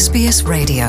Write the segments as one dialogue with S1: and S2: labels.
S1: SBS Radio.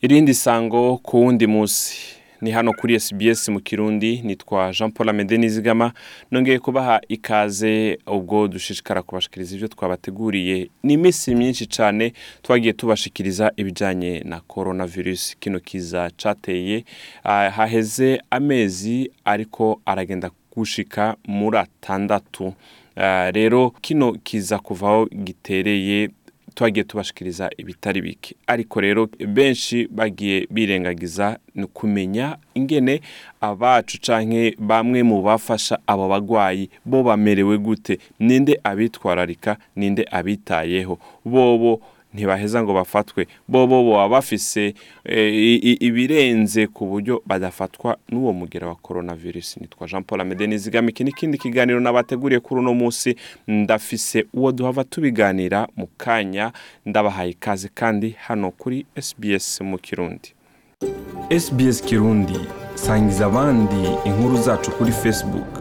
S2: Irindi sango ku wundi munsi. Ni hano kuri SBS mu kirundi nitwa Jean Paul Amede Nizigama nongeye kubaha ikaze ubwo dushishikara kubashikiriza ibyo twabateguriye. Ni iminsi myinshi cyane twagiye tubashikiriza ibijyanye na coronavirus. Kino kiza cateye ah, haheze amezi ariko aragenda gushika muri atandatu. Ah, rero kino kiza kuvaho gitereye twagiye tubashikiriza ibitari bike. Ariko rero benshi bagiye birengagiza ni kumenya ingene abacu canke bamwe mu bafasha abo bagwayi bo bamerewe gute. Ninde abitwararika ninde abitayeho. Bobo ntibaheza ngo bafatwe. Bobo baba bafise eh, ibirenze ku buryo badafatwa n'uwo mugera wa coronavirus. Nitwa Jean Paul Amede Nizigama iki n'ikindi kiganiro nabateguriye kuri uno munsi. Ndafise uwo duhava tubiganira mu kanya. Ndabahaye ikaze kandi hano kuri SBS mu Kirundi. SBS Kirundi sangiza abandi inkuru zacu kuri Facebook.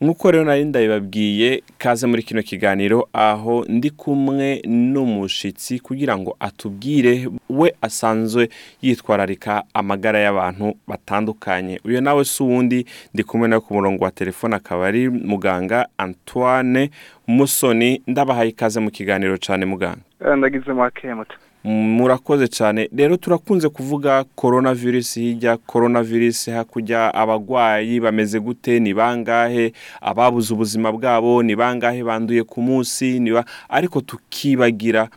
S2: Nk'uko rero nari ndabibabwiye kaze muri kino kiganiro aho ndi kumwe n'umushitsi kugira ngo atubwire we asanzwe yitwararika amagara y'abantu batandukanye. Uyu nawe si uwundi ndi kumwe nawe ku murongo wa telefone akaba ari muganga antoine musoni. Ndabahaye ikaze mu kiganiro cyane muganga.
S3: Eh, ndagize make muto
S2: murakoze cyane. Rero turakunze kuvuga coronavirus hirya coronavirus hakurya abagwayi bameze gute ni bangahe? Ababuze ubuzima bwabo ni bangahe banduye ku munsi? Ariko tukibagira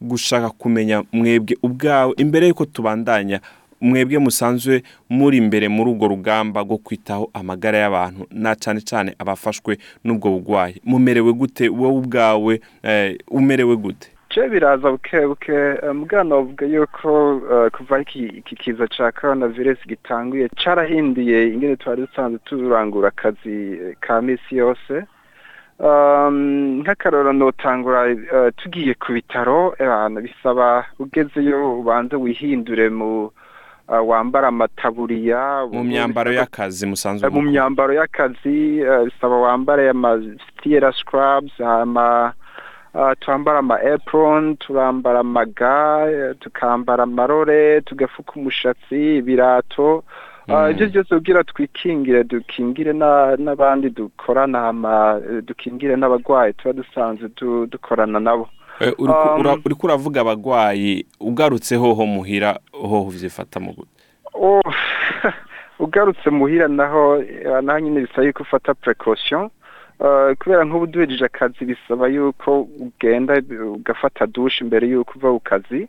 S2: gushaka kumenya mwebwe ubwawe imbere y'uko tubandanya mwebwe musanzwe muri imbere muri urwo rugamba rwo kwitaho amagara y'abantu na cyane cyane abafashwe n'ubwo bugwayi. Mumerewe gute? Wowe ubwawe eh, umerewe gute?
S3: Je biraza buke buke eh, mugana bavuga yuko eh, kuva iki kiza ca coronavirus gitanguye carahinduye ingene twari dusanzwe turangura akazi eh, ka misi yose. Um, nk'akarorero notangura tugiye ku bitaro bisaba ugezeyo ubanze wihindure mu wambara amataburiya
S2: mu myambaro y'akazi musanzwe
S3: mu myambaro y'akazi bisaba wambare ama theater uh, twambara ama apron turambara amaga tukambara amarore tugafuka umushatsi ibirato. Uh,
S2: Mm.
S3: ibyo byose kugira twikingire dukingire na- n'abandi dukorana dukingire n'abagwayi tuba dusanzwe du- dukorana nabo.
S2: Eh,
S3: Um,
S2: ura- uriko uravuga abagwayi ugarutse hoho muhira hoho vyifata mu gute
S3: Oh, ugarutse muhira naho eh, naho nyine bisaba yuko ufata precaution. Kubera nk'ubu duhejeje akazi bisaba yuko ugenda ugafata dushe imbere yuko uva ku kazi.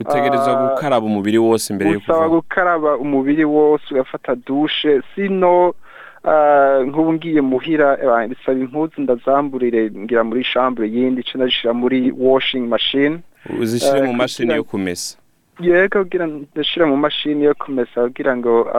S2: Utegerezwa
S3: Ah,
S2: gukaraba umubiri wose mbere yo
S3: usaba
S2: kuva
S3: gukaraba umubiri wose ugafata dushe sino uh, nk'ubu ngiye muhira eh, bisaba impuzu ndazamburire ngira muri chambre yindi ce ndazishira muri washing machine.
S2: Uzishire
S3: eh,
S2: mu mashini yo kumesa.
S3: Yego kugira ndashira mu mashini yo kumesa kugira ngo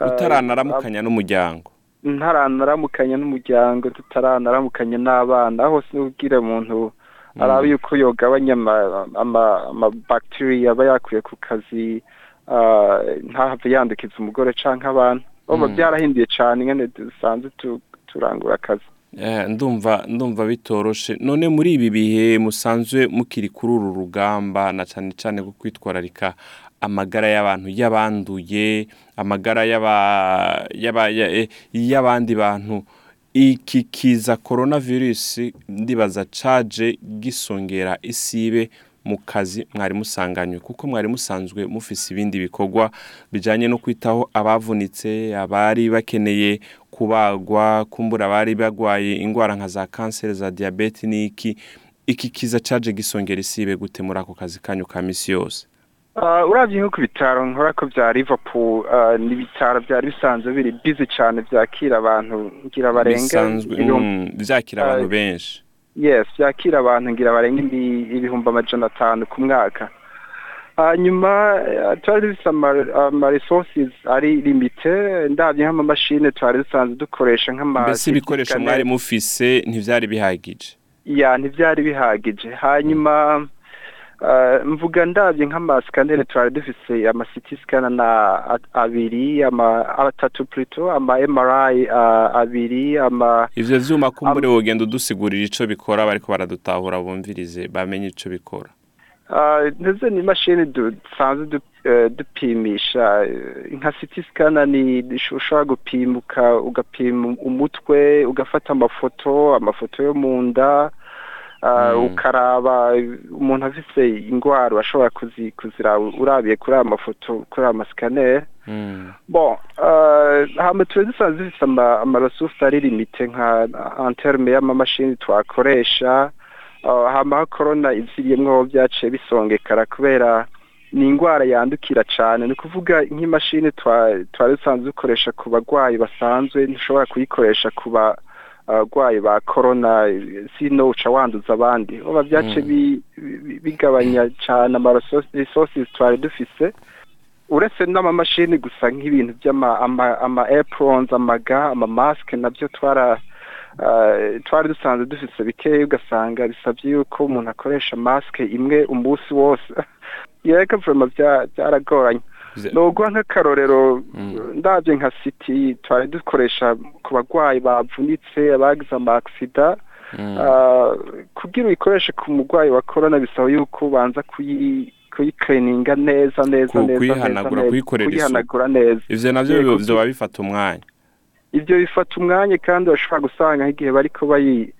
S2: utaranaramukanya n'umuryango.
S3: Ntaranaramukanya n'umuryango tutaranaramukanya n'abana aho hose ubwira umuntu araba yuko yogabanya ama- ama- amabacteria aba yakuye ku kazi ah, ntahave yandukiza umugore canke abana. Oba
S2: Mm.
S3: byarahinduye cane ingene dusanzwe tu- turangura akazi.
S2: Eh, ndumva ndumva bitoroshe. None muri ibi bihe musanzwe mukiri kuri uru rugamba na cyane cyane rwo kwitwararika amagara y'abantu y'abanduye amagara eh, y'abandi bantu. Iki kiza coronavirus ndibaza caje gisongera isibe mu kazi mwari musanganywe kuko mwari musanzwe mufise ibindi bikorwa bijanye no kwitaho abavunitse abari bakeneye kubagwa kumbura abari bagwaye ingwara nka za kanseri za diyabete n'iki. Iki kiza caje gisongera isibe gute muri ako kazi kanyu ka misi yose?
S3: Uh, uravye nko ku bitaro nkora ko vya Liverpool uh, ni ibitaro vyari bisanzwe biri busy cane vyakira abantu ngira barenga
S2: mm, vyakira abantu
S3: Ah,
S2: benshi.
S3: Yes vyakira abantu ngira barenga ibi- ibihumbi amajana atanu ku mwaka. Hanyuma twari dufise ama- ama resources ari limite ndavye nk'amamashini twari dusanzwe dukoresha nk'ama
S2: mbese ibikoresho mwari mufise ntivyari bihagije?
S3: Ya ntivyari bihagije. Hanyuma Uh, mvuga ndabye nk'amasikaneri twari dufise amasiti sikana na abiri ama atatu plutôt ama MRI uh, abiri ama
S2: ivyo vyuma kumbure wogenda udusigurira ico bikora bariko baradutahura bumvirize bamenye ico bikora
S3: uh, ndetse ni imashini dusanzwe du, dupimisha nka scanner ni ushobora gupimuka ugapima umutwe ugafata amafoto amafoto yo mu nda. Ukaraba umuntu afise ingwara urashobora kuzi, kuziraba urabiye kuri aya mafoto kuri aya masikaneri
S2: Mm.
S3: bon uh, hama tuba dusanzwe dufise ama- amaresurse ari limite nka en terme y'amamashini twakoresha. Hama aho korona iziriyemwo vyaciye bisongekara kubera ni ingwara yandukira cane. Ni ukuvuga nk'imashini twa- twari dusanzwe dukoresha ku bagwayi basanzwe ntushobora kuyikoresha ku bagwayi ba korona sino uca wanduza abandi. Oba vyaciye
S2: Mm.
S3: bi- bi- bigabanya cane amaresources twari dufise. Uretse n'amamashini gusa nk'ibintu by'ama ama, ama aprons amaga amamasike na byo twara uh, twari dusanzwe dufise bikeya ugasanga bisabye yuko umuntu akoresha masike imwe umunsi wose. Bya- byaragoranye. Noguha nk'akarorero
S2: Mm.
S3: ndabye nka city twari dukoresha ku bagwayi bavunitse abagize ama accident
S2: Mm.
S3: Ah, kugira uyikoreshe ku murwayi wa korona bisaba yuko ubanza kuyi kuyikleninga neza neza neza
S2: kuyihanagura,
S3: neza,
S2: navyo
S3: Yego.
S2: vyoba bifata umwanya
S3: ivyo bifata umwanya kandi bashobora gusanga nk'igihe bariko bayi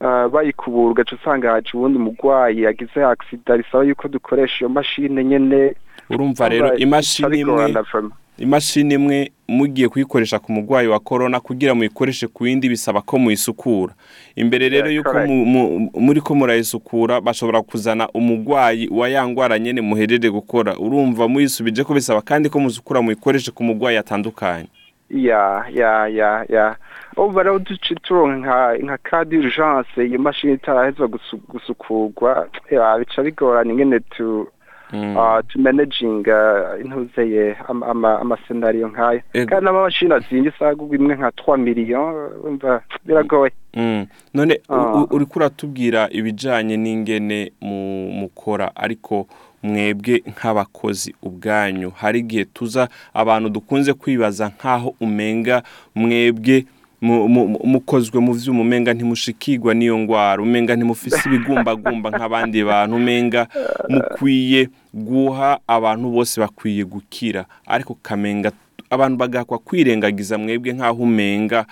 S3: ah, bayikubura ugaca usanga haje uwundi murwayi yagize accident bisaba yuko dukoresha iyo mashine nyene
S2: urumva rero imashini imwe imashini imwe mugiye kuyikoresha ku murwayi wa korona kugira muyikoreshe ku yindi bisaba ko muyisukura. Imbere rero yuko
S3: correct.
S2: mu- mu- muriko murayisukura bashobora kuzana umurwayi wa ya ngwara nyene muhejeje gukora. Urumva muyisubije ko bisaba kandi ko musukura muyikoreshe ku murwayi atandukanye.
S3: Ya ya ya ya. Ubu rero duce turonka nka cas d'urgence iyo mashini itarahezwa gusu- gusukurwa. Bica bigorana. Ingene tu to managing uh, intuzeye ama, ama, amasenariyo nk'ayo
S2: Ego.
S3: kandi n'amamashini azimvye isagurwa imwe nka 3 million umva biragoye
S2: Mm. none
S3: Ah.
S2: u- uriko uratubwira ibijanye n'ingene mu- mukora ariko mwebwe nk'abakozi ubwanyu hari igihe tuza abantu dukunze kwibaza nk'aho umenga mwebwe mukozwe mu vyuma umenga ntimushikirwa n'iyo ngwara umenga ntimufise ibigumbagumba nk'abandi bantu umenga mukwiye guha abantu bose bakwiye gukira. Ariko kamenga abantu bagakwa kwirengagiza mwebwe nk'aho umenga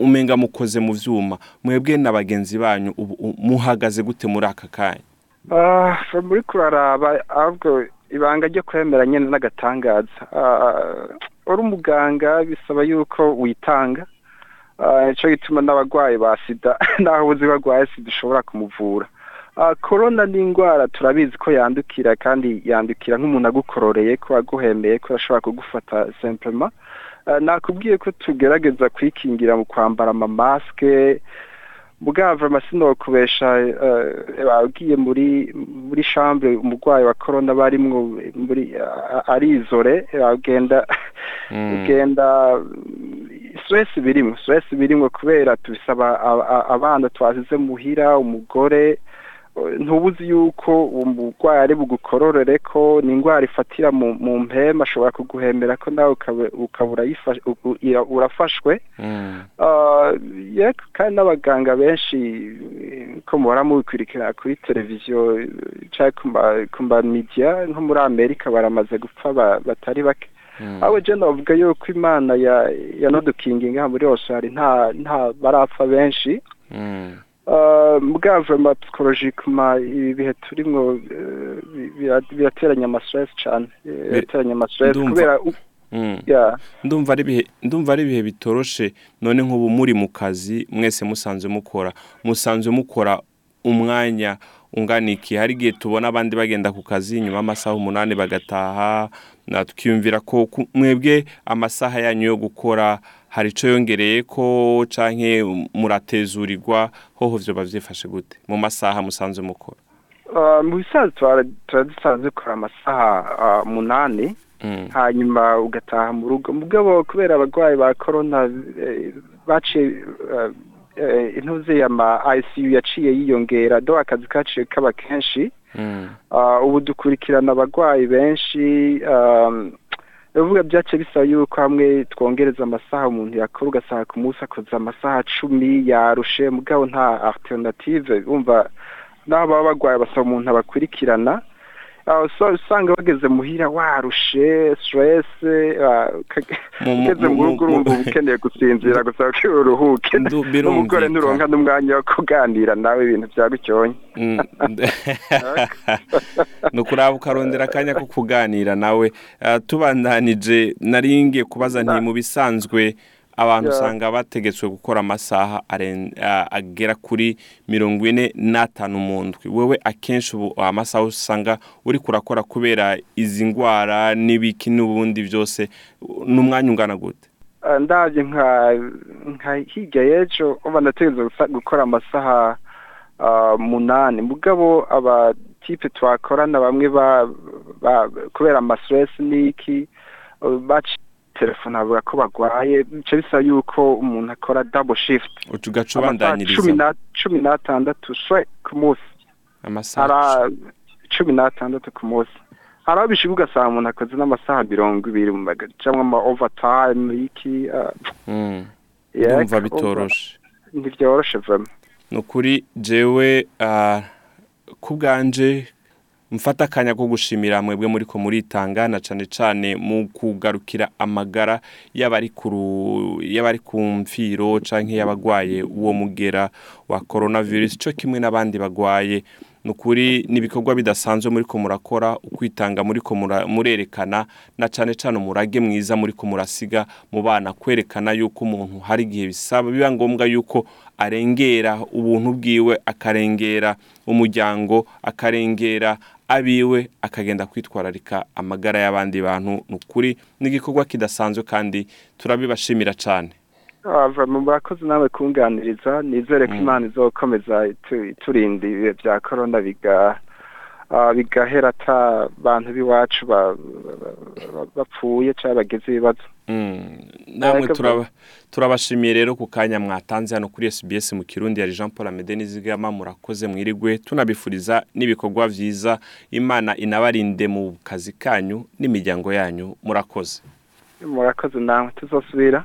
S2: umenga mukoze mu vyuma. Mwebwe na bagenzi banyu muhagaze gute muri aka kanya?
S3: Ah, muri kuraraba ahubwo ibanga ryo kwemera nyene n'agatangaza. Ah, uri umuganga bisaba yuko witanga. Ah, nico gituma n'abagwayi ba sida naho uzi bagwaye sida ushobora kumuvura Ah, korona ni ingwara turabizi ko yandukira kandi yandukira nk'umuntu agukororeye ko aguhemeye ko ashobora kugufata simplement Ah, nakubwiye ko tugerageza kwikingira mu kwambara amamaske mugava amasino kubesha ugiye muri muri chambre umurwayi wa corona barimwo muri ah, arizore ugenda
S2: Mm.
S3: ugenda stress birimwo stress birimwo kubera tubisaba abana twasize muhira umugore ntubuzi yuko uwo murwayi ari bugukororere ko ni indwara ifatira mu mpema ashobora kuguhemera ko nawe ukaba- urafashwe
S2: Mm.
S3: Ah, kandi n'abaganga benshi ko muhora mubikurikira kuri televiziyo canke ku ma- nko muri amerika baramaze gupfa ba- batari bake. Aho je novuga yuko imana ya yanodukinginga aha muri australia nta nta barapfa benshi
S2: Mm.
S3: Uh, mugabo vraiment psychologiquement ibi bihe turimwo eh, bi- bira- birateranya ama stress cane Eh, birateranya ama stress
S2: ndumva.
S3: kubera
S2: Mm. ibihe ndumva ari ibihe bitoroshe none nk'ubu muri mu kazi mwese musanzwe mukora musanzwe mukora umwanya ungana iki hari igihe tubona abandi bagenda ku kazi nyuma y'amasaha umunani bagataha na tukiyumvira ko mwebwe amasaha yanyu yo gukora hari ico yongereye ko canke muratezurirwa hoho vyoba vyifashe gute? Mu masaha musanzwe mukora.
S3: Mu bisanzwe tuba tuba dusanzwe dukora amasaha uh, munani
S2: Mm.
S3: hanyuma ugataha mu rugo. Mugabo kubera abarwayi ba corona eh, baciye eh, intuze ama ICU yaciye yiyongera do akazi kaciye kaba kenshi. Ah, ubu dukurikirana abarwayi benshi um, bivuga byace bisaba yuko hamwe twongereza amasaha umuntu yakora ugasanga ku munsi akoze amasaha cumi yarushe. Mugabo nta alternative umva n'aho baba barwaye basaba umuntu abakurikirana. Usanga bageze muhira warushe stress ah, ugeze mu rugo urumva uba ukeneye gusinzira gusa ko uruhuke. N'umugore nturonka n'umwanya wo kuganira nawe ibintu byagucyonya
S2: Mm. ni ukuraba ukarondera akanya ko kuganira nawe. Ah, tubandanije nari ngiye kubaza nti mu bisanzwe abantu usanga bategetswe gukora amasaha ah, agera kuri mirongo ine n'atanu mu ndwi. Wowe akenshi ubu amasaha usanga uri kurakora kubera izi ndwara n'ibiki n'ubundi byose n'umwanya ungana gute?
S3: Ah, ndabye nka hirya y'ejo uba nategereza gukora amasaha ah, munani. Mugabo abatipe twakorana bamwe ba, ba kubera amastress n'iki baci telefone avuga ko bagwaye bica bisaba yuko umuntu akora
S2: uca ugaca
S3: amasaha
S2: ubandanyiriza
S3: cumi na cumi n'atandatu shwe ku munsi.
S2: Amasaha
S3: cumi n'atandatu ku munsi. Hari aho bishiga ugasanga umuntu akoze n'amasaha mirongo ibiri mu maga- cyangwa ama overtime iki ah,
S2: Mm.
S3: yeah,
S2: ndumva
S3: umva,
S2: bitoroshe.
S3: Ntibyoroshe vraiment.
S2: Ni ukuri jewe ah, ku bwanje mfata akanya ko gushimira mwebwe muri ko muritanga na cyane cyane mu kugarukira amagara y'abari ku mfiro cyangwa y'abagwaye uwo mugera wa coronavirus. Cyo kimwe n'abandi bagwaye. Ni ukuri ni ibikorwa bidasanzwe muri ko murakora ukwitanga muri ko murerekana na cyane cyane umurage mwiza muri ko murasiga mu bana kwerekana yuko umuntu hari igihe bisaba biba ngombwa yuko arengera ubuntu bwiwe akarengera umuryango akarengera abiwe akagenda kwitwararika amagara y'abandi bantu ni ukuri ni igikorwa kidasanzwe kandi turabibashimira cyane
S3: Ah, vraiment murakoze nawe kunganiriza. Nizere ko imana izokomeza itu- iturinda ibihe bya corona biga bigahera ata bantu b'iwacu ba- ba- ba- bapfuye cyangwa bagize ibibazo.
S2: Mm, namwe turabashimiye rero ku kanya mwatanze hano kuri SBS mu Kirundi yari Jean Paul Amede Nizigama murakoze mwirigwe tunabifuriza n'ibikorwa vyiza Imana inabarinde mu kazi kanyu n'imiryango yanyu murakoze.
S3: Murakoze nawe tuzosubira